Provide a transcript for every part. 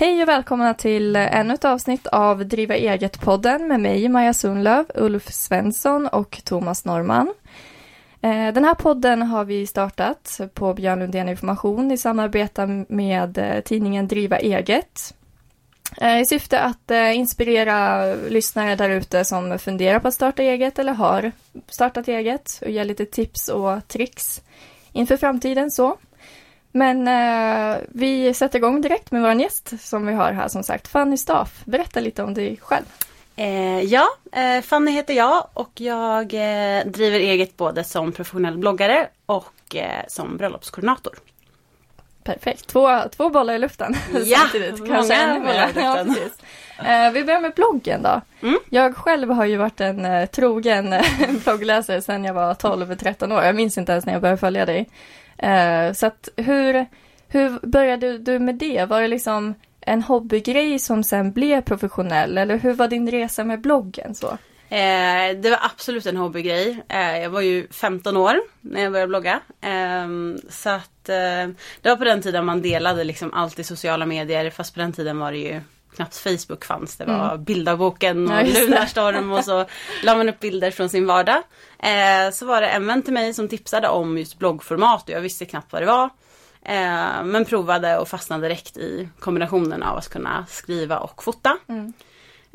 Hej och välkomna till ännu ett avsnitt av Driva eget-podden med mig, Maja Sundlöv, Ulf Svensson och Thomas Norman. Eh, den här podden har vi startat på Björn Lundén Information i samarbete med eh, tidningen Driva eget. Eh, I syfte att inspirera lyssnare där ute som funderar på att starta eget eller har startat eget och ge lite tips och tricks inför framtiden. så. Men eh, vi sätter igång direkt med vår gäst som vi har här som sagt, Fanny Staff. Berätta lite om dig själv. Eh, ja, eh, Fanny heter jag och jag eh, driver eget både som professionell bloggare och eh, som bröllopskoordinator. Perfekt, två, två bollar i luften ja, samtidigt. Kanske ännu bollar i luften. Ja, eh, vi börjar med bloggen då. Mm. Jag själv har ju varit en trogen bloggläsare sedan jag var 12-13 år. Jag minns inte ens när jag började följa dig. Eh, så att hur, hur började du med det? Var det liksom en hobbygrej som sen blev professionell eller hur var din resa med bloggen? så? Eh, det var absolut en hobbygrej. Eh, jag var ju 15 år när jag började blogga. Eh, så att eh, det var på den tiden man delade liksom allt i sociala medier fast på den tiden var det ju knappt Facebook fanns. Det var mm. bildavboken och ja, Lunarstorm och så la man upp bilder från sin vardag. Eh, så var det en vän till mig som tipsade om just bloggformat och jag visste knappt vad det var. Eh, men provade och fastnade direkt i kombinationen av att kunna skriva och fota. Mm.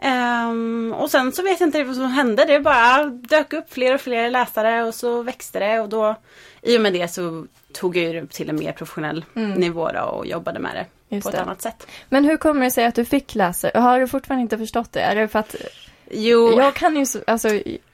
Um, och sen så vet jag inte vad som hände. Det bara dök upp fler och fler läsare och så växte det och då i och med det så tog jag det till en mer professionell mm. nivå då och jobbade med det Just på ett annat sätt. Men hur kommer det sig att du fick läsare? Har du fortfarande inte förstått det? Är det för att Jo. Jag kan ju, alltså,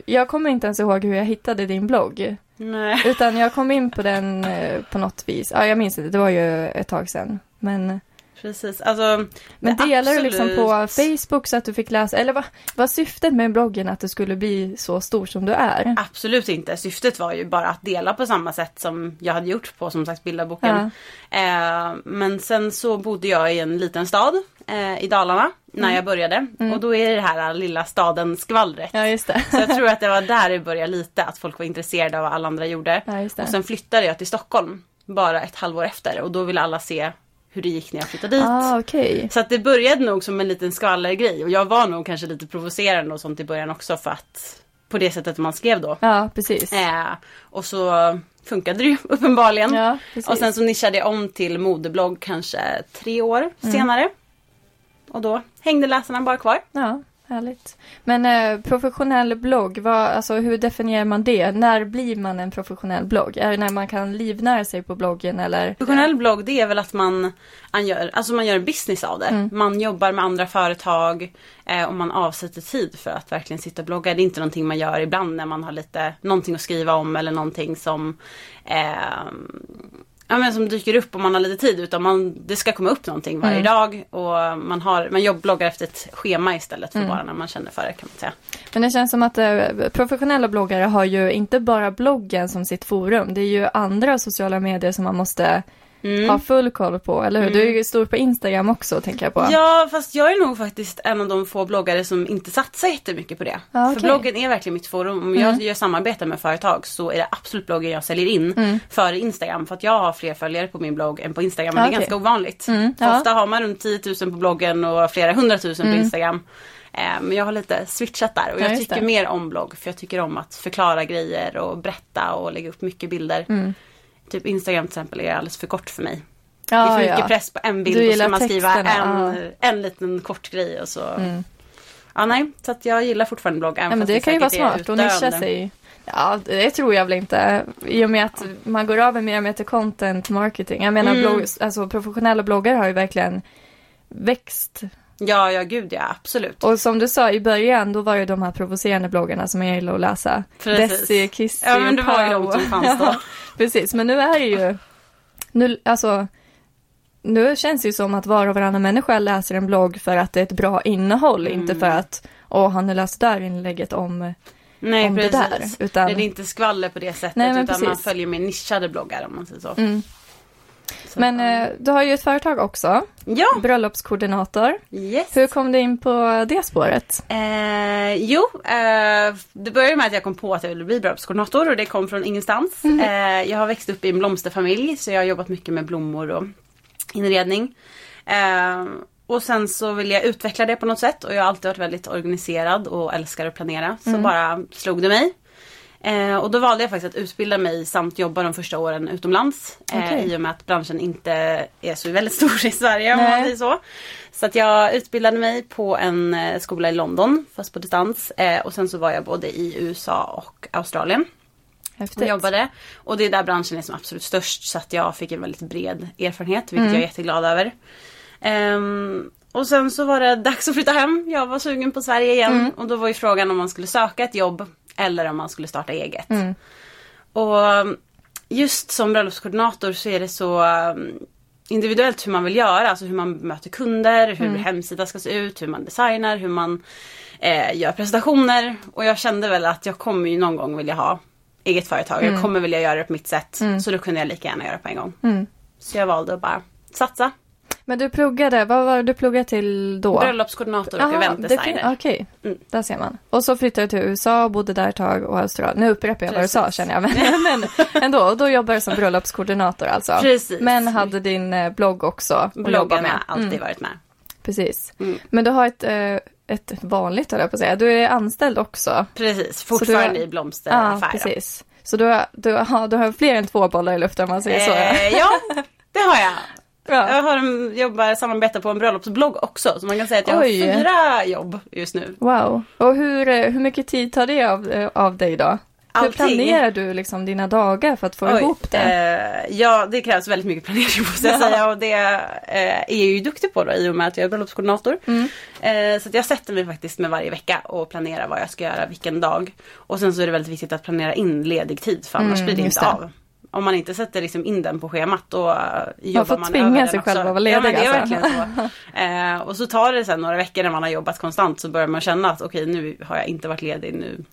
jag kommer inte ens ihåg hur jag hittade din blogg. Nej. Utan jag kom in på den eh, på något vis. Ja, jag minns inte, det var ju ett tag sedan. Men Precis, alltså. Men delar absolut... du liksom på Facebook så att du fick läsa, eller vad var syftet med bloggen att du skulle bli så stor som du är? Absolut inte, syftet var ju bara att dela på samma sätt som jag hade gjort på som sagt bildarboken. Ja. Eh, men sen så bodde jag i en liten stad eh, i Dalarna när mm. jag började mm. och då är det här lilla staden skvallret. Ja, just det. så jag tror att det var där det började lite, att folk var intresserade av vad alla andra gjorde. Ja, och sen flyttade jag till Stockholm bara ett halvår efter och då ville alla se hur det gick när jag flyttade dit. Ah, okay. Så att det började nog som en liten skvallergrej och jag var nog kanske lite provocerande och sånt i början också för att på det sättet man skrev då. Ja, precis. Eh, och så funkade det ju uppenbarligen. Ja, och sen så nischade jag om till modeblogg kanske tre år mm. senare. Och då hängde läsarna bara kvar. Ja. Härligt. Men eh, professionell blogg, vad, alltså, hur definierar man det? När blir man en professionell blogg? Är det när man kan livnära sig på bloggen eller? Professionell blogg det är väl att man, man, gör, alltså man gör en business av det. Mm. Man jobbar med andra företag eh, och man avsätter tid för att verkligen sitta och blogga. Det är inte någonting man gör ibland när man har lite, någonting att skriva om eller någonting som eh, ja, men som dyker upp om man har lite tid. Utan man, det ska komma upp någonting varje mm. dag. Och man, har, man jobbbloggar efter ett schema istället för mm. bara när man känner för det kan man säga. Men det känns som att eh, professionella bloggare har ju inte bara bloggen som sitt forum. Det är ju andra sociala medier som man måste mm. ha full koll på, eller hur? Mm. Du är ju stor på Instagram också, tänker jag på. Ja, fast jag är nog faktiskt en av de få bloggare som inte satsar jättemycket på det. Ah, okay. För bloggen är verkligen mitt forum. Om jag mm. gör samarbete med företag så är det absolut bloggen jag säljer in mm. före Instagram. För att jag har fler följare på min blogg än på Instagram. Men ah, det är okay. ganska ovanligt. Mm. Ja. Ofta har man runt 10 000 på bloggen och flera hundratusen på mm. Instagram. Eh, men jag har lite switchat där och jag tycker mer om blogg för jag tycker om att förklara grejer och berätta och lägga upp mycket bilder. Mm. Typ Instagram till exempel är alldeles för kort för mig. Ja, det är för mycket ja. press på en bild och så ska man skriva en, ja. en liten kort grej och så. Mm. Ja nej, så att jag gillar fortfarande blogg. ja, men det kan ju vara smart att nischa sig. Ja, det tror jag väl inte. I och med att man går över mer och mer till content marketing. Jag menar, mm. blogg, alltså, professionella bloggare har ju verkligen växt Ja, ja gud ja, absolut. Och som du sa i början, då var det de här provocerande bloggarna som jag gillar att läsa. Precis. Desi, Kissy, Ja, men det var ju de som fanns då. precis, men nu är det ju, nu, alltså, nu känns det ju som att var och varannan människa läser en blogg för att det är ett bra innehåll, mm. inte för att, åh, har ni läst det där inlägget om Nej, om precis. det där. Utan... Det är inte skvaller på det sättet, Nej, utan precis. man följer mer nischade bloggar om man säger så. Mm. Men eh, du har ju ett företag också. Ja. Bröllopskoordinator. Yes. Hur kom du in på det spåret? Eh, jo, eh, det började med att jag kom på att jag ville bli bröllopskoordinator och det kom från ingenstans. Mm. Eh, jag har växt upp i en blomsterfamilj så jag har jobbat mycket med blommor och inredning. Eh, och sen så ville jag utveckla det på något sätt och jag har alltid varit väldigt organiserad och älskar att planera. Så Mm. bara slog det mig. Eh, och då valde jag faktiskt att utbilda mig samt jobba de första åren utomlands. Eh, Okej. I och med att branschen inte är så väldigt stor i Sverige om Nej. man säger så. Så att jag utbildade mig på en eh, skola i London fast på distans. Eh, och sen så var jag både i USA och Australien och Häftigt. jobbade. Och det är där branschen är som absolut störst så att jag fick en väldigt bred erfarenhet vilket Mm. jag är jätteglad över. Ehm, och sen så var det dags att flytta hem. Jag var sugen på Sverige igen Mm. och då var ju frågan om man skulle söka ett jobb eller om man skulle starta eget. Mm. Och just som bröllopskoordinator så är det så um, individuellt hur man vill göra, alltså hur man möter kunder, hur hemsida ska se ut, hur man designar, hur man eh, gör presentationer. Och jag kände väl att jag kommer ju någon gång vilja ha eget företag. Jag kommer vilja göra det på mitt sätt. Så då kunde jag lika gärna göra det på en gång. Mm. Så jag valde att bara satsa. Men du pluggade, vad var det du pluggade till då? Bröllopskoordinator och eventdesigner. Okej, Mm. där ser man. Och så flyttade du till USA och bodde där ett tag och Australien. Nu upprepar jag vad du sa känner jag. Men, men ändå, och då jobbar du som bröllopskoordinator alltså. Precis. Men hade din eh, blogg också Bloggen har alltid Mm, varit med. precis. Mm. Men du har ett, eh, ett vanligt, höll jag på att säga. Du är anställd också. Precis, fortfarande har- i blomsteraffär. Ja, precis. Så du har, du, har, du har fler än två bollar i luften om man säger så. Eh, ja, det har jag. Ja. Jag har en, jobbar, samarbetar på en bröllopsblogg också. Så man kan säga att jag Oj. har fyra jobb just nu. Wow. Och hur, eh, hur mycket tid tar det av, eh, av dig då? Hur Allting. planerar du liksom dina dagar för att få ihop det? Eh, ja, det krävs väldigt mycket planering måste jag Ja. säga. Och det eh, är jag ju duktig på då i och med att jag är bröllopskoordinator. Mm. Eh, så jag sätter mig faktiskt med varje vecka och planerar vad jag ska göra vilken dag. Och sen så är det väldigt viktigt att planera in ledig tid för annars Mm, blir det inte det. av. Om man inte sätter liksom in den på schemat då uh, jobbar får man tvinga över den sig själv att vara Ja, ledig, är alltså. så. Eh, och så tar det sen några veckor när man har jobbat konstant så börjar man känna att okej nu har jag inte varit ledig nu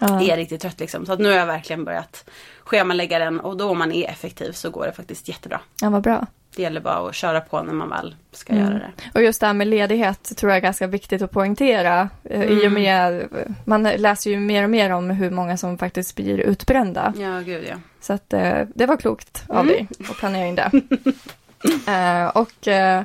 Ja. är jag riktigt trött liksom. Så att nu har jag verkligen börjat schemalägga den och då om man är effektiv så går det faktiskt jättebra. ja, vad bra. Det gäller bara att köra på när man väl ska Mm. göra det. Och just det här med ledighet tror jag är ganska viktigt att poängtera. eh, I och Mm. med, man läser ju mer och mer om hur många som faktiskt blir utbrända. Ja, gud ja. Så att eh, det var klokt av Mm. dig att planera in det. eh, och eh,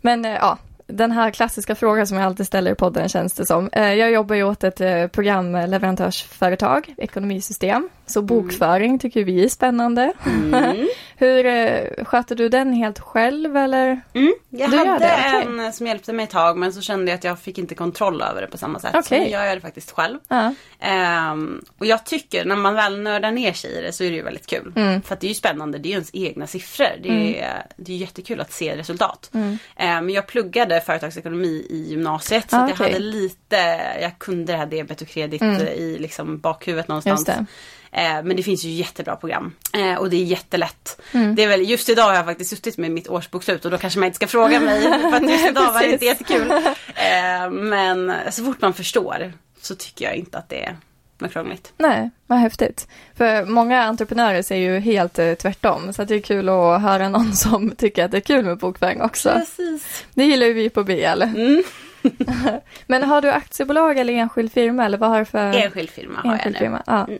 Men ja, den här klassiska frågan som jag alltid ställer i podden känns det som. Eh, jag jobbar ju åt ett eh, programleverantörsföretag, ekonomisystem. Så bokföring tycker vi är spännande. Mm. Hur eh, sköter du den helt själv eller? Mm. Jag Du hade det, okej. en som hjälpte mig ett tag men så kände jag att jag fick inte kontroll över det på samma sätt. Så Okej. nu gör jag det faktiskt själv. Ja. Ehm, och jag tycker när man väl nördar ner sig i det så är det ju väldigt kul. Mm. För att det är ju spännande, det är ju ens egna siffror. Det är, det är jättekul att se resultat. Mm. Ehm, Men jag pluggade företagsekonomi i gymnasiet så Ah, att jag okej. hade lite, jag kunde det här debet och kredit Mm. eh, i liksom bakhuvudet någonstans. Det. Eh, Men det finns ju jättebra program. Eh, Och det är jättelätt. Mm. Det är väl, just idag har jag faktiskt suttit med mitt årsbokslut och då kanske man inte ska fråga mig. För att just idag var det inte jättekul. Eh, Men så fort man förstår så tycker jag inte att det är något krångligt. Nej, vad häftigt. För många entreprenörer säger ju helt eh, tvärtom. Så det är kul att höra någon som tycker att det är kul med bokföring också. Precis. Det gillar ju vi på BL. Mm. Men har du aktiebolag eller enskild firma eller vad har du för Enskild firma har jag enskild nu. firma? Ja, Mm.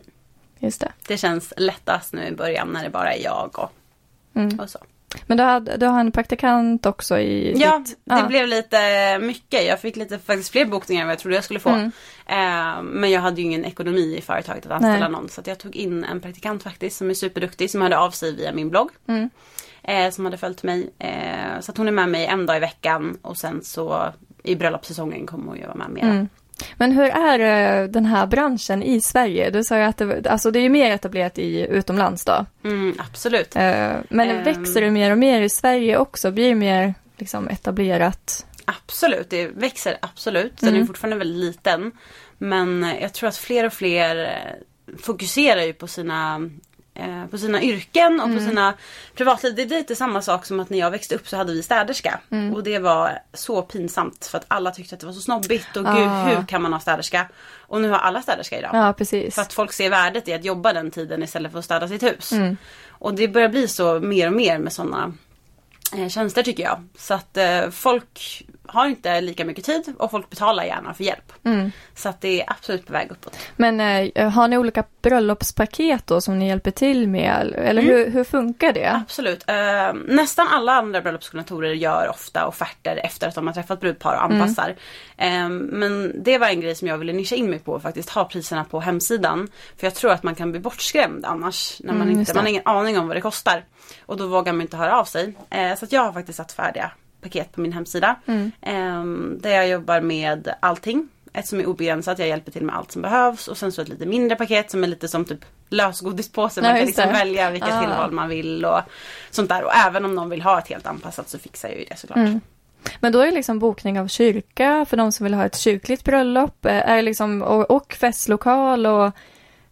just det. Det känns lättast nu i början när det bara är jag och, Mm. och så. Men du har, du har en praktikant också i Ja, ditt... det blev lite mycket. Jag fick lite faktiskt fler bokningar än vad jag trodde jag skulle få. Mm. Eh, men jag hade ju ingen ekonomi i företaget att anställa Nej. någon. Så jag tog in en praktikant faktiskt som är superduktig som hörde av sig via min blogg. Mm. Eh, som hade följt mig. Eh, så att hon är med mig en dag i veckan och sen så i bröllopssäsongen kommer hon ju vara med mer. Mm. Men hur är eh, den här branschen i Sverige? Du sa ju att det, alltså det är mer etablerat i utomlands då. Mm, absolut. Eh, Men Ehm. växer det mer och mer i Sverige också? Blir det mer liksom etablerat? Absolut, det växer absolut. Den är Mm. ju fortfarande väldigt liten. Men jag tror att fler och fler eh, fokuserar ju på sina eh, på sina yrken och Mm. på sina privatliv. Det är lite samma sak som att när jag växte upp så hade vi städerska. Mm. Och det var så pinsamt för att alla tyckte att det var så snobbigt och Ah. gud hur kan man ha städerska? Och nu har alla städerska idag. Ja, precis. För att folk ser värdet i att jobba den tiden istället för att städa sitt hus. Mm. Och det börjar bli så mer och mer med sådana eh, tjänster tycker jag. Så att eh, folk har inte lika mycket tid och folk betalar gärna för hjälp. Mm. Så att det är absolut på väg uppåt. Men eh, har ni olika bröllopspaket då som ni hjälper till med? Eller Mm. hur, hur funkar det? Absolut. Eh, nästan alla andra bröllopskoordinatorer gör ofta offerter efter att de har träffat brudpar och anpassar. Eh, men det var en grej som jag ville nischa in mig på faktiskt. Ha priserna på hemsidan. För jag tror att man kan bli bortskrämd annars. När man, Mm, inte, man har ingen aning om vad det kostar. Och då vågar man inte höra av sig. Eh, så att jag har faktiskt satt färdiga paket på min hemsida. Mm. Eh, där jag jobbar med allting. Ett som är obegränsat, jag hjälper till med allt som behövs. Och sen så ett lite mindre paket som är lite som typ lösgodispåse. Man kan liksom det. välja vilka Ah. tillval man vill och sånt där. Och även om någon vill ha ett helt anpassat så fixar jag ju det såklart. Mm. Men då är det liksom bokning av kyrka för de som vill ha ett kyrkligt bröllop eh, är liksom, och, och festlokal och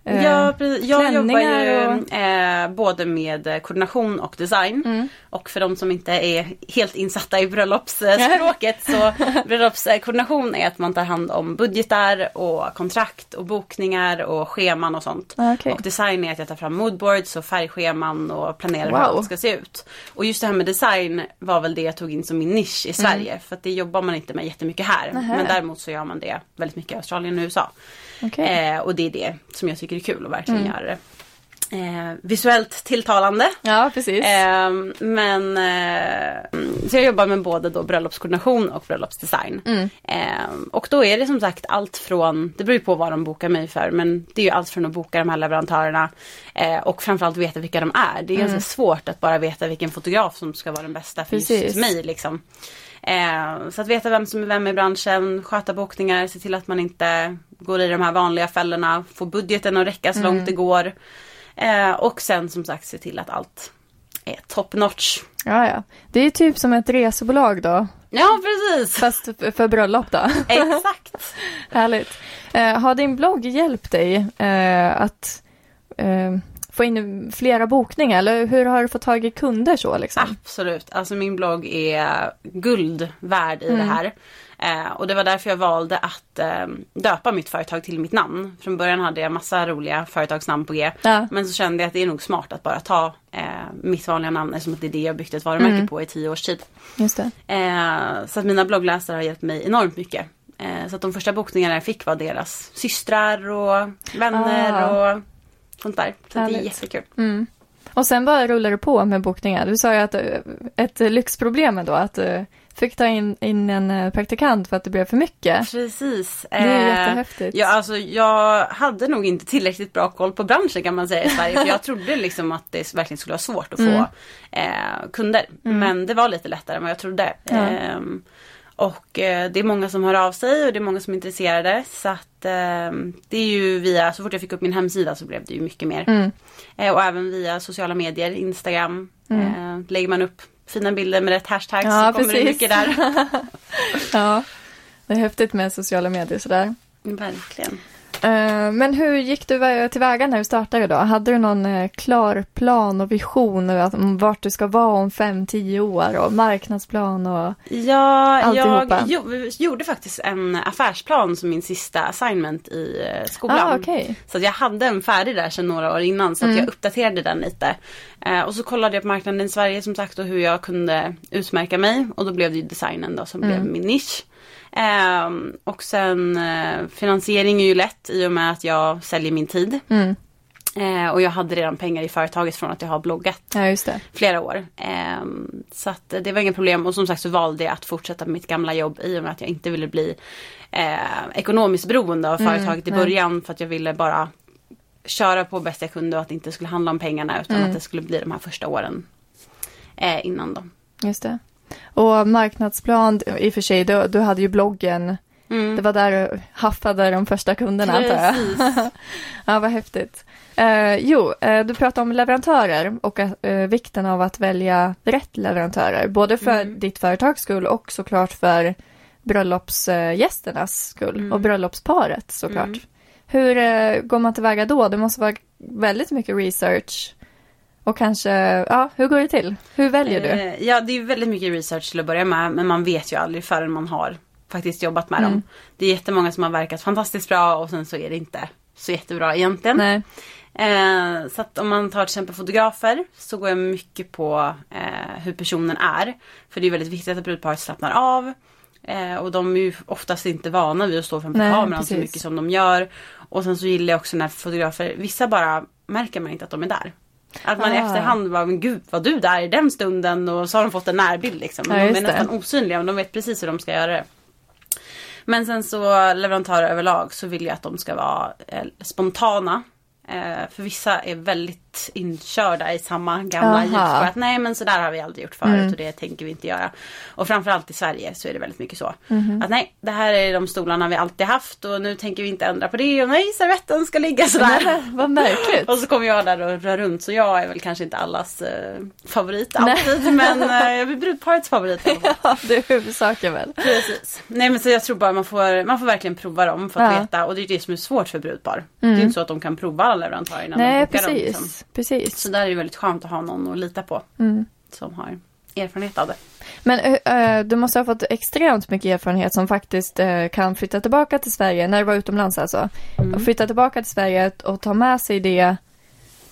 eh, Ja, precis. Jag jobbar ju och- eh, både med eh, koordination och design. Mm. Och för de som inte är helt insatta i bröllopsspråket så bröllopskoordination är att man tar hand om budgetar och kontrakt och bokningar och scheman och sånt. Ah, okej. Och design är att jag tar fram moodboards och färgscheman och planerar Wow. hur allt ska se ut. Och just det här med design var väl det jag tog in som min nisch i Sverige. För att det jobbar man inte med jättemycket här. Mm. Nähä. Men däremot så gör man det väldigt mycket i Australien och USA. Okej. Eh, och det är det som jag tycker är kul och verkligen Mm. göra det. Eh, visuellt tilltalande. Ja, precis. Eh, men eh, så jag jobbar med både då bröllopskoordination och bröllopsdesign. Mm. Eh, och då är det som sagt allt från, det beror ju på vad de bokar mig för, men det är ju allt från att boka de här leverantörerna eh, och framförallt veta vilka de är. Det är ganska svårt att bara veta vilken fotograf som ska vara den bästa för Precis. just mig. Liksom. Eh, så att veta vem som är vem i branschen, sköta bokningar, se till att man inte går i de här vanliga fällorna, få budgeten att räcka så långt det går. Eh, och sen som sagt se till att allt är top notch. Ja, ja. Det är typ som ett resebolag då, Ja precis! fast för, för bröllop då. Exakt! Härligt. Eh, har din blogg hjälpt dig eh, att eh, få in flera bokningar? Eller hur har du fått tag i kunder så liksom? Absolut, alltså min blogg är guld värd i det här. Eh, och det var därför jag valde att eh, döpa mitt företag till mitt namn. Från början hade jag massa roliga företagsnamn på G. Ja. Men så kände jag att det är nog smart att bara ta eh, mitt vanliga namn eftersom att det är det jag byggt ett varumärke på i tio års tid. Just det. Eh, så att mina bloggläsare har hjälpt mig enormt mycket. Eh, så att de första bokningarna jag fick var deras systrar och vänner Ah. och sånt där. Så att det är Härligt. jättekul. Mm. Och sen bara rullar det på med bokningar. Du sa ju att eh, ett lyxproblem ändå, att du fick ta in, in en eh, praktikant för att det blev för mycket. Precis. Det är Eh, jättehäftigt. Ja, alltså, jag hade nog inte tillräckligt bra koll på branschen kan man säga i Sverige. för jag trodde liksom att det verkligen skulle vara svårt att få Mm. eh, kunder. Men det var lite lättare än vad jag trodde. Ja. Ehm, och eh, det är många som hör av sig och det är många som är intresserade. Så att ehm, det är ju via, så fort jag fick upp min hemsida så blev det ju mycket mer. Mm. Eh, och även via sociala medier, Instagram. Eh, lägger man upp fina bilder med rätt hashtag Mm. Ja, så kommer det precis. mycket där. Ja, det är häftigt med sociala medier sådär. Verkligen. Eh, Men hur gick du vä- tillväga när du startade då? Hade du någon eh, klar plan och vision om vart du ska vara om fem, tio år och marknadsplan och... Ja, Alltihopa. jag jo, gjorde faktiskt en affärsplan som min sista assignment i eh, skolan. Ah, okej. Så jag hade en färdig där sedan några år innan så att jag uppdaterade den lite. Och så kollade jag på marknaden i Sverige som sagt och hur jag kunde utmärka mig. Och då blev det ju designen då som blev min nisch. Ehm, och sen eh, finansiering är ju lätt i och med att jag säljer min tid. Mm. Eh, och jag hade redan pengar i företaget från att jag har bloggat Ja, flera år. Ehm, så att det var inga problem och som sagt så valde jag att fortsätta med mitt gamla jobb i och med att jag inte ville bli eh, ekonomiskt beroende av företaget i nej. början för att jag ville bara köra på bäst jag kunde och att det inte skulle handla om pengarna utan att det skulle bli de här första åren eh, innan då. Just det. Och marknadsplan, i och för sig, du, du hade ju bloggen. Mm. Det var där du haffade de första kunderna antar jag. Precis. Ja, vad häftigt. Eh, jo, eh, du pratade om leverantörer och eh, vikten av att välja rätt leverantörer. Både för Mm. ditt företags skull och såklart för bröllopsgästernas skull. Mm. Och bröllopsparet såklart. Mm. Hur eh, går man tillväga då? Det måste vara väldigt mycket research. Och kanske, ja, hur går det till? Hur väljer du? Eh, ja, det är väldigt mycket research till att börja med men man vet ju aldrig förrän man har faktiskt jobbat med Mm. dem. Det är jättemånga som har verkat fantastiskt bra och sen så är det inte så jättebra egentligen. Nej. Eh, så att om man tar till exempel fotografer så går jag mycket på eh, hur personen är. För det är väldigt viktigt att brudparet slappnar av. Eh, och de är ju oftast inte vana vid att stå framför Nej, kameran precis. så mycket som de gör. Och sen så gillar jag också när fotografer, vissa bara märker man inte att de är där. Att man i Ah. efterhand bara, men gud var du där i den stunden? Och så har de fått en närbild liksom. Ja, de är det. nästan osynliga men de vet precis hur de ska göra det. Men sen så leverantörer överlag så vill jag att de ska vara eh, spontana. Eh, för vissa är väldigt inkörda i samma gamla hjulspår. Att nej men sådär har vi aldrig gjort förut Mm. och det tänker vi inte göra. Och framförallt i Sverige så är det väldigt mycket så. Mhm. Att nej, det här är de stolarna vi alltid haft och nu tänker vi inte ändra på det. Och nej, servetten ska ligga sådär. Nej, vad märkligt. Och så kommer jag där och rör runt så jag är väl kanske inte allas eh, favorit alltid. Men eh, jag är brudparets favorit. Ja, det är huvudsaken väl. Precis. Nej men så jag tror bara man får, man får verkligen prova dem för att Ja. veta. Och det är det som är svårt för brudpar. Det är Mm. inte så att de kan prova alla leverantörer innan de Nej, bokar dem. precis. Liksom. Precis. Så där är det väldigt skönt att ha någon att lita på. Mm. Som har erfarenhet av det. Men eh, du måste ha fått extremt mycket erfarenhet som faktiskt eh, kan flytta tillbaka till Sverige, när du var utomlands alltså. Mm. Och flytta tillbaka till Sverige och ta med sig det.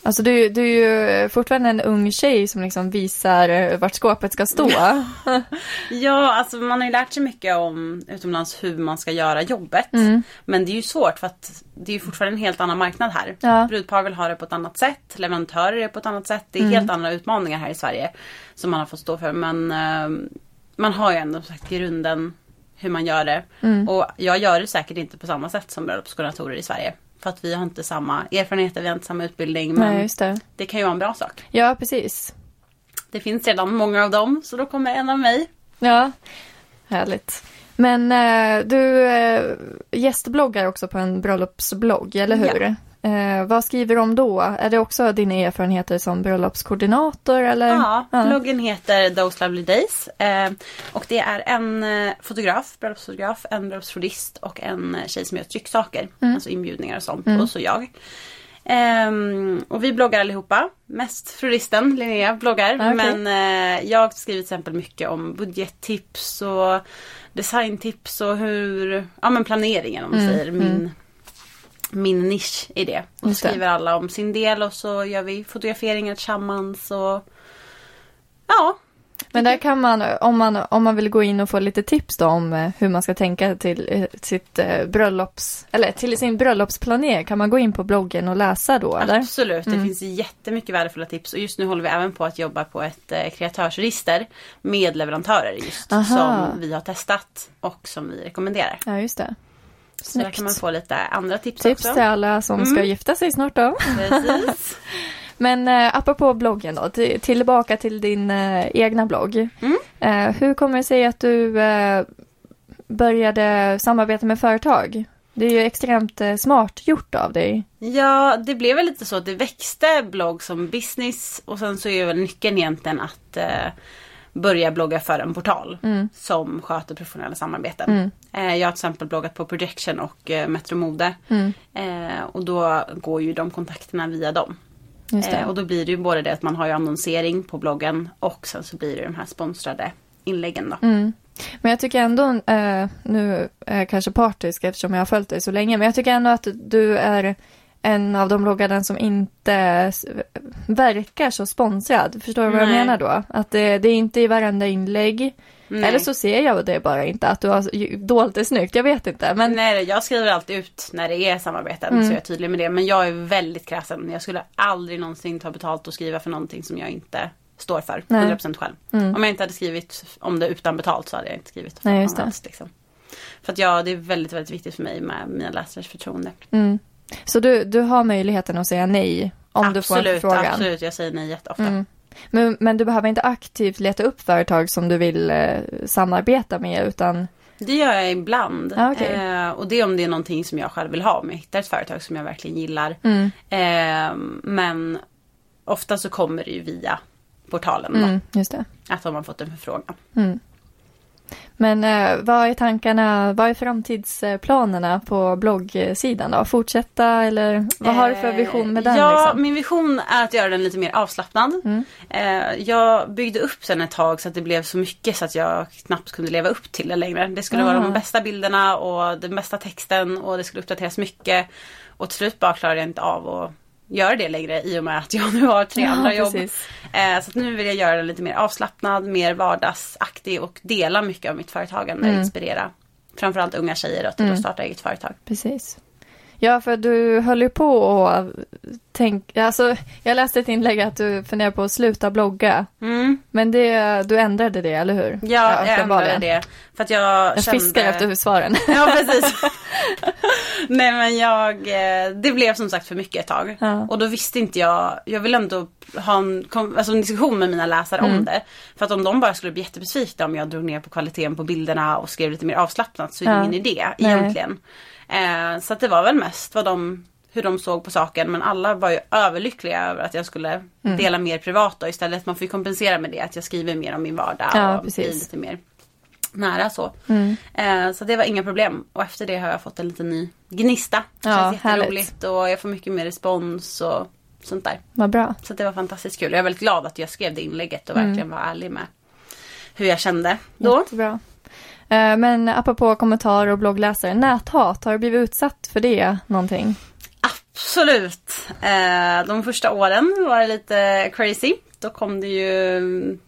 Alltså du, du är ju fortfarande en ung tjej som liksom visar vart skåpet ska stå. Ja, alltså man har ju lärt sig mycket om utomlands hur man ska göra jobbet. Mm. Men det är ju svårt för att det är ju fortfarande en helt annan marknad här. Ja. Brudpar vill ha det på ett annat sätt. Leverantörer är på ett annat sätt. Det är Mm. helt andra utmaningar här i Sverige. Som man har fått stå för. Men eh, man har ju ändå sagt grunden hur man gör det. Mm. Och jag gör det säkert inte på samma sätt som bröllopskoordinatorer i Sverige. För att vi har inte samma erfarenheter, vi har inte samma utbildning. Men Nej, det. det kan ju vara en bra sak. Ja, precis. Det finns redan många av dem. Så då kommer en av mig. Ja, härligt. Men eh, du eh, gästbloggar också på en bröllopsblogg, eller hur? Eh, vad skriver om då? Är det också dina erfarenheter som bröllopskoordinator eller? Ja, bloggen heter Those Lovely Days. Eh, och det är en eh, fotograf, bröllopsfotograf, en bröllopsfotogrist och en tjej som gör trycksaker. Alltså inbjudningar och sånt. Och så jag. Ehm, och vi bloggar allihopa. Mest floristen Linnea bloggar. Okej. Men eh, jag skriver till exempel mycket om budgettips och designtips och hur, ja men planeringen om man Mm, säger. Min, min nisch i det. Och Just det. skriver alla om sin del och så gör vi fotograferingar tillsammans och Ja, Men där kan man, om man, om man vill gå in och få lite tips då om eh, hur man ska tänka till eh, sitt eh, bröllops, eller till sin bröllopsplanering, kan man gå in på bloggen och läsa då eller? Absolut, det Mm. finns jättemycket värdefulla tips och just nu håller vi även på att jobba på ett kreatörsregister med leverantörer just Aha. som vi har testat och som vi rekommenderar. Ja, just det. Så där Snyggt. kan man få lite andra tips, Tips också. till alla som ska Mm. gifta sig snart då. Precis. Men eh, apropå bloggen då, till, tillbaka till din eh, egna blogg. Mm. Eh, hur kommer det sig att du eh, började samarbeta med företag? Det är ju extremt eh, smart gjort av dig. Ja, det blev väl lite så att det växte blogg som business och sen så är väl nyckeln egentligen att eh, börja blogga för en portal Mm. som sköter professionella samarbeten. Mm. Eh, jag har till exempel bloggat på Projection och eh, Metro Mode. Mm. Eh, och då går ju de kontakterna via dem. Eh, och då blir det ju både det att man har ju annonsering på bloggen och sen så blir det de här sponsrade inläggen då. Mm. Men jag tycker ändå, nu är jag kanske partisk eftersom jag har följt dig så länge, men jag tycker ändå att du är en av de bloggarna som inte verkar så sponsrad. Förstår du vad jag Nej. menar då? Att det, det är inte i varenda inlägg. Nej. Eller så ser jag det bara inte, att du har dolt det snyggt, jag vet inte. Men Nej, jag skriver alltid ut när det är samarbeten Mm. så jag är tydlig med det. Men jag är väldigt kräsen. Jag skulle aldrig någonsin ta betalt och skriva för någonting som jag inte står för. Nej. 100% själv. Mm. Om jag inte hade skrivit om det utan betalt så hade jag inte skrivit för Nej, just det. alls, liksom. För att ja, det är väldigt, väldigt viktigt för mig med mina läsares förtroende. Mm. Så du, du har möjligheten att säga nej om du får en absolut, förfrågan? absolut. Jag säger nej jätteofta. Mm. Men, men du behöver inte aktivt leta upp företag som du vill eh, samarbeta med utan Det gör jag ibland. Ah, okej. eh, och det är om det är någonting som jag själv vill ha. Om jag hittar ett företag som jag verkligen gillar. mm, Eh, men ofta så kommer det ju via portalen. Mm, just det. Att de har fått en förfrågan. Mm. Men eh, vad är tankarna, vad är framtidsplanerna på bloggsidan då? Fortsätta eller vad har du för vision med den? Eh, Ja, liksom? min vision är att göra den lite mer avslappnad. Mm. Eh, jag byggde upp den ett tag så att det blev så mycket så att jag knappt kunde leva upp till det längre. Det skulle vara Ah. de bästa bilderna och den bästa texten och det skulle uppdateras mycket. Och till slut bara klarade jag inte av att göra det längre i och med att jag nu har tre Ja, andra jobb. Eh, så att nu vill jag göra den lite mer avslappnad, mer vardagsaktig och dela mycket av mitt företagande. Mm. Inspirera framförallt unga tjejer att mm. starta eget företag. Precis. Ja, för du höll ju på och tänk, alltså jag läste ett inlägg att du funderar på att sluta blogga. Mm. Men det, du ändrade det, eller hur? Ja, jag ändrade det. För att jag, jag kände... fiskar efter svaren. Ja, precis. Nej men jag, eh, det blev som sagt för mycket ett tag. Ja. Och då visste inte jag, jag vill ändå ha en, alltså en diskussion med mina läsare Mm. om det. För att om de bara skulle bli jättebesvikna om jag drog ner på kvaliteten på bilderna och skrev lite mer avslappnat så är det Ja. ingen idé Nej. egentligen. Eh, så att det var väl mest vad de, hur de såg på saken men alla var ju överlyckliga över att jag skulle Mm. dela mer privat då istället. Man får ju kompensera med det att jag skriver mer om min vardag Ja, och precis. blir lite mer nära så. Mm. Eh, så det var inga problem. Och efter det har jag fått en liten ny gnista. Det Ja, känns jätteroligt och jag får mycket mer respons och sånt där. Vad bra. Så det var fantastiskt kul. Jag är väldigt glad att jag skrev det inlägget och Mm. verkligen var ärlig med hur jag kände då. Jättebra. Eh, Men apropå kommentarer och bloggläsare, näthat, har du blivit utsatt för det någonting? Absolut. Eh, de första åren var det lite crazy. Då kom det ju,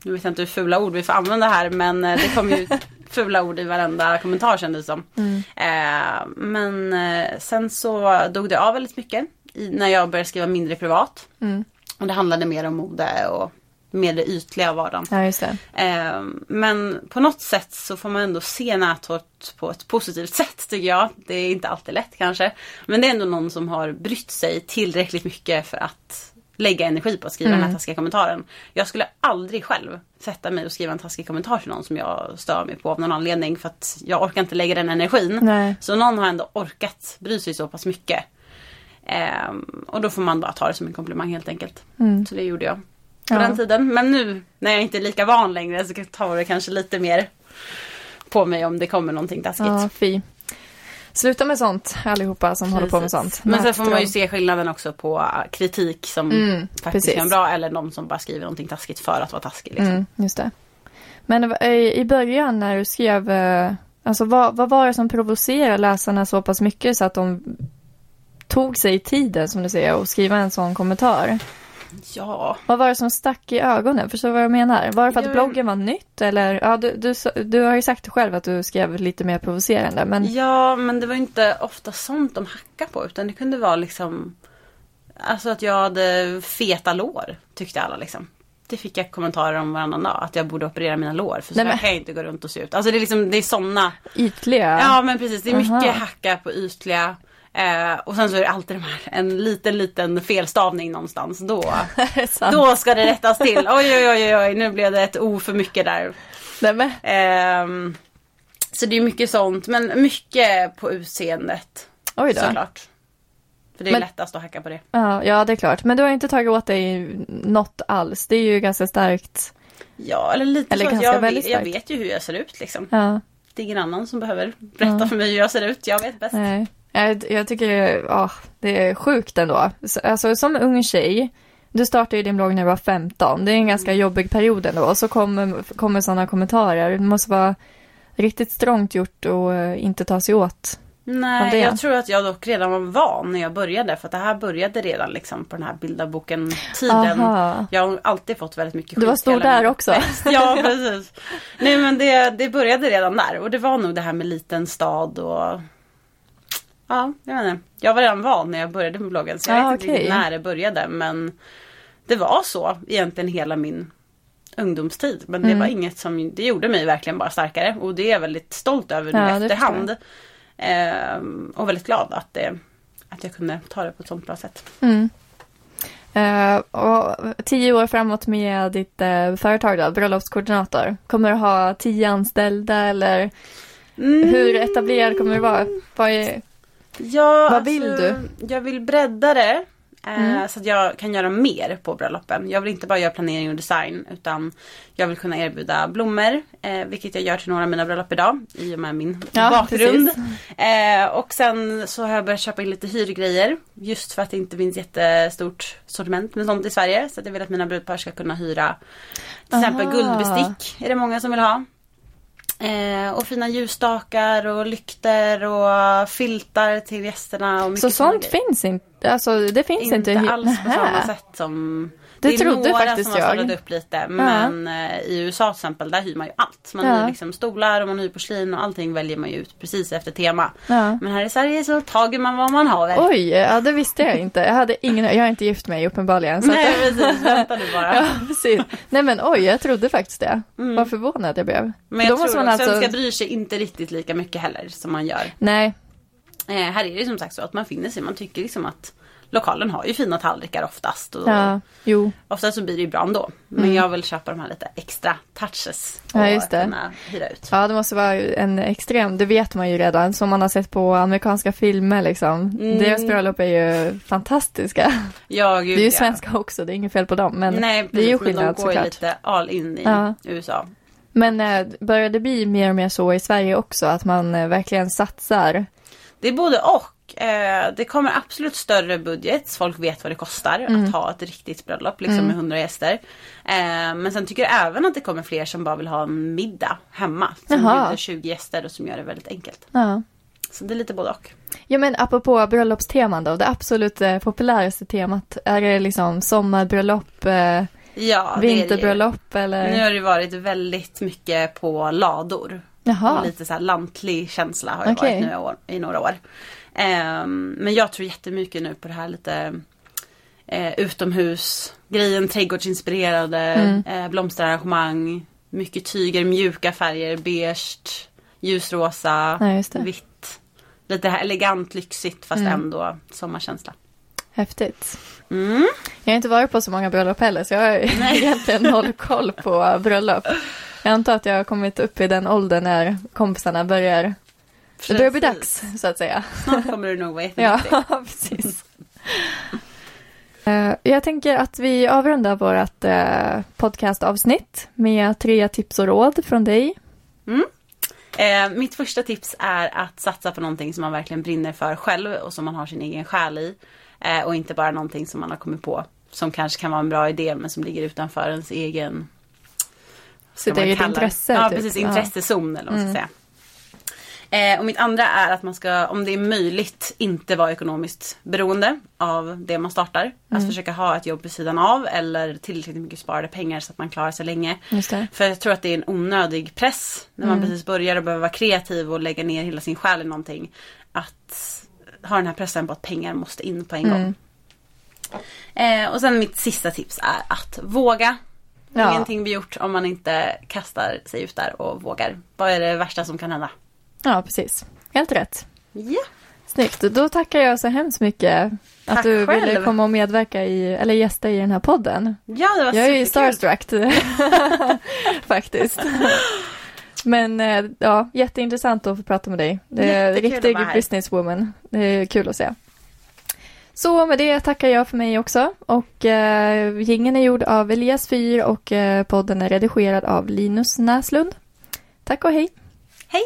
nu vet jag inte hur fula ord vi får använda här men eh, det kom ju fula ord i varenda kommentar kändes det som. Mm. Eh, men sen så dog det av väldigt mycket när jag började skriva mindre privat. Mm. Och det handlade mer om mode och mer det ytliga vardagen. Ja, just. Eh, men på något sätt så får man ändå se näthat på ett positivt sätt tycker jag. Det är inte alltid lätt kanske. Men det är ändå någon som har brytt sig tillräckligt mycket för att lägga energi på att skriva den Mm. här taskiga kommentaren. Jag skulle aldrig själv sätta mig och skriva en taskig kommentar till någon som jag stör mig på av någon anledning. För att jag orkar inte lägga den energin. Nej. Så någon har ändå orkat bry sig så pass mycket. Ehm, och då får man bara ta det som en komplimang helt enkelt. Mm. Så det gjorde jag på Ja. den tiden. Men nu när jag inte är lika van längre så tar det kanske lite mer på mig om det kommer någonting taskigt. Ja, fy. Sluta med sånt allihopa som håller på med Precis. sånt. Men sen får man ju se skillnaden också på kritik som Mm, faktiskt precis. vara bra eller någon som bara skriver någonting taskigt för att vara taskig. Liksom. Mm, just det. Men i början när du skrev, eh, alltså vad, vad var det som provocerade läsarna så pass mycket så att de tog sig tiden som du säger och skriva en sån kommentar? Ja, Vad var det som stack i ögonen? Förstår du vad jag menar? Var det för att bloggen var nytt eller? Ja, du, du, du har ju sagt själv att du skrev lite mer provocerande men ja, men det var inte ofta sånt de hackade på utan det kunde vara liksom Alltså att jag hade feta lår tyckte alla liksom. Det fick jag kommentarer om varannan dag. Att jag borde operera mina lår. För så Nej, men- kan jag inte gå runt och se ut. Alltså det är liksom, det är såna ytliga. Ja men precis, det är mycket Aha. hacka på ytliga. Eh, och sen så är det alltid de här, en liten liten felstavning någonstans. Då, då ska det rättas till. Oj oj oj oj, nu blev det ett O för mycket där. Nej, men, Ehm, så det är mycket sånt, men mycket på utseendet. oj då. Såklart. För det är Men- lättast att hacka på det. Ja, ja, det är klart. Men du har inte tagit åt dig något alls. Det är ju ganska starkt. Ja, eller lite Eller så ganska jag, väldigt vet, jag starkt. vet ju hur jag ser ut liksom. Ja, Det är ingen annan som behöver berätta Ja. för mig hur jag ser ut. Jag vet bäst. nej. Jag, jag tycker ja, det är sjukt ändå. Så- Alltså som ung tjej, du startade ju din blogg när du var 15. Det är en ganska jobbig period ändå. Och så kommer, kommer sådana kommentarer. Det måste vara riktigt strångt gjort och eh, inte ta sig åt. Nej, jag tror att jag dock redan var van när jag började. För att det här började redan liksom på den här bilda boken tiden. Aha. Jag har alltid fått väldigt mycket Du var skit stor där också. uppväxt. Ja, precis. Nej men det, det började redan där. Och det var nog det här med liten stad och... Ja, jag vet inte. Jag var redan van när jag började med bloggen. Så jag Ah, vet inte riktigt när det började. Men det var så egentligen hela min ungdomstid. Men det Mm. var inget som, det gjorde mig verkligen bara starkare. Och det är jag väldigt stolt över nu Ja, det efterhand. Ehm, och väldigt glad att, det, att jag kunde ta det på ett sånt bra sätt. Mm. Eh, och tio år framåt med ditt uh, företag då, bröllopskoordinator. Kommer du ha tio anställda eller Mm. hur etablerad kommer du vara? Vad är, Ja, Vad vill alltså, Jag vill bredda det. eh, Mm. Så att jag kan göra mer på bröllopen. Jag vill inte bara göra planering och design. Utan jag vill kunna erbjuda blommor. Eh, vilket jag gör till några av mina bröllop idag. I och med min Ja, bakgrund. Eh, och sen så har jag börjat köpa in lite hyrgrejer. Just för att det inte finns jättestort sortiment med sånt i Sverige. Så att jag vill att mina brudpar ska kunna hyra till exempel Aha. guldbestick. Är det många som vill ha. Eh, och fina ljusstakar och lykter och filtar till gästerna. Och Så sånt finns inte, alltså det finns inte. Inte alls på Nähä. samma sätt som Det är trodde några faktiskt som har jag. upp lite. Men eh, i USA till exempel, där hyr man ju allt. Man Ja. hyr liksom stolar och man hyr porslin och allting väljer man ju ut precis efter tema. Ja. Men här i Sverige så tager man vad man har. Oj, ja det visste jag inte. Jag hade ingen, jag har inte gift mig uppenbarligen. Så Nej att, precis, vänta du bara. ja, precis. Nej men oj, jag trodde faktiskt det. Mm. Vad förvånad jag blev. Men jag Då måste tror man att alltså- svenskar bryr sig inte riktigt lika mycket heller som man gör. Nej, Eh, här är det som sagt så att man finner sig, man tycker liksom att lokalen har ju fina tallrikar oftast. Och ja, jo. Oftast så blir det ju bra ändå. Men jag vill köpa de här lite extra touches. Och Ja, just det. kunna hyra ut. Ja, det måste vara en extrem, det vet man ju redan, som man har sett på amerikanska filmer liksom. Mm. Deras bröllop är ju fantastiska. Ja, gud Det är ju ja. svenska också, det är inget fel på dem. Men Nej, det är ju skillnad de går såklart. lite all in i Ja. USA. Men eh, börjar det bli mer och mer så i Sverige också, att man eh, verkligen satsar? Det är både och. Eh, det kommer absolut större budget. Folk vet vad det kostar Mm. att ha ett riktigt bröllop liksom med 100 gäster. Eh, men sen tycker jag även att det kommer fler som bara vill ha en middag hemma. Som Jaha. bjuder 20 gäster och som gör det väldigt enkelt. Ja. Så det är lite både och. Ja men apropå bröllopsteman då, det absolut eh, populäraste temat, är det liksom sommarbröllop, eh, Ja, vinterbröllop eller? Nu har det varit väldigt mycket på lador. Jaha, Och lite så här lantlig känsla har det Okej. varit nu i några år. Ehm, men jag tror jättemycket nu på det här lite eh, utomhus grejen, trädgårdsinspirerade, Mm. eh, blomsterarrangemang, mycket tyger, mjuka färger, beige, ljusrosa, Ja, vitt. Lite elegant, lyxigt fast Mm. ändå sommarkänsla. häftigt. Mm. Jag har inte varit på så många bröllop heller, så jag har Nej. egentligen noll koll på bröllop. Jag antar att jag har kommit upp i den åldern när kompisarna börjar, det börjar bli Precis. dags så att säga. Snart kommer du nog vara Ja, jättemycket. precis. Eh, Jag tänker att vi avrundar vårt eh, podcastavsnitt med tre tips och råd från dig. Eh, mitt första tips är att satsa på någonting som man verkligen brinner för själv och som man har sin egen själ i. Eh, och inte bara någonting som man har kommit på som kanske kan vara en bra idé men som ligger utanför ens egen Sitt eget intresse. Ja typ. precis, Ja. intressezon eller vad man ska Mm. säga. Eh, och mitt andra är att man ska, om det är möjligt, inte vara ekonomiskt beroende av det man startar. Mm. Alltså försöka ha ett jobb vid sidan av eller tillräckligt mycket sparade pengar så att man klarar sig länge. För jag tror att det är en onödig press när man Mm. precis börjar och behöver vara kreativ och lägga ner hela sin själ i någonting. Att ha den här pressen på att pengar måste in på en gång. Mm. Eh, och sen mitt sista tips är att våga. Ja. Ingenting blir gjort om man inte kastar sig ut där och vågar. Vad är det värsta som kan hända? Ja, precis. Helt rätt. Ja. Snyggt. Då tackar jag så hemskt mycket att Tack du ville själv. komma och medverka i, eller gästa i den här podden. Ja, det var Jag är ju superkul. starstruck faktiskt. Men eh, ja, jätteintressant att få prata med dig. Det är att riktig businesswoman. Det är kul att se. Så med det tackar jag för mig också. Och eh, jingeln är gjord av Elias Fyr och eh, podden är redigerad av Linus Näslund. Tack och hej! Hej!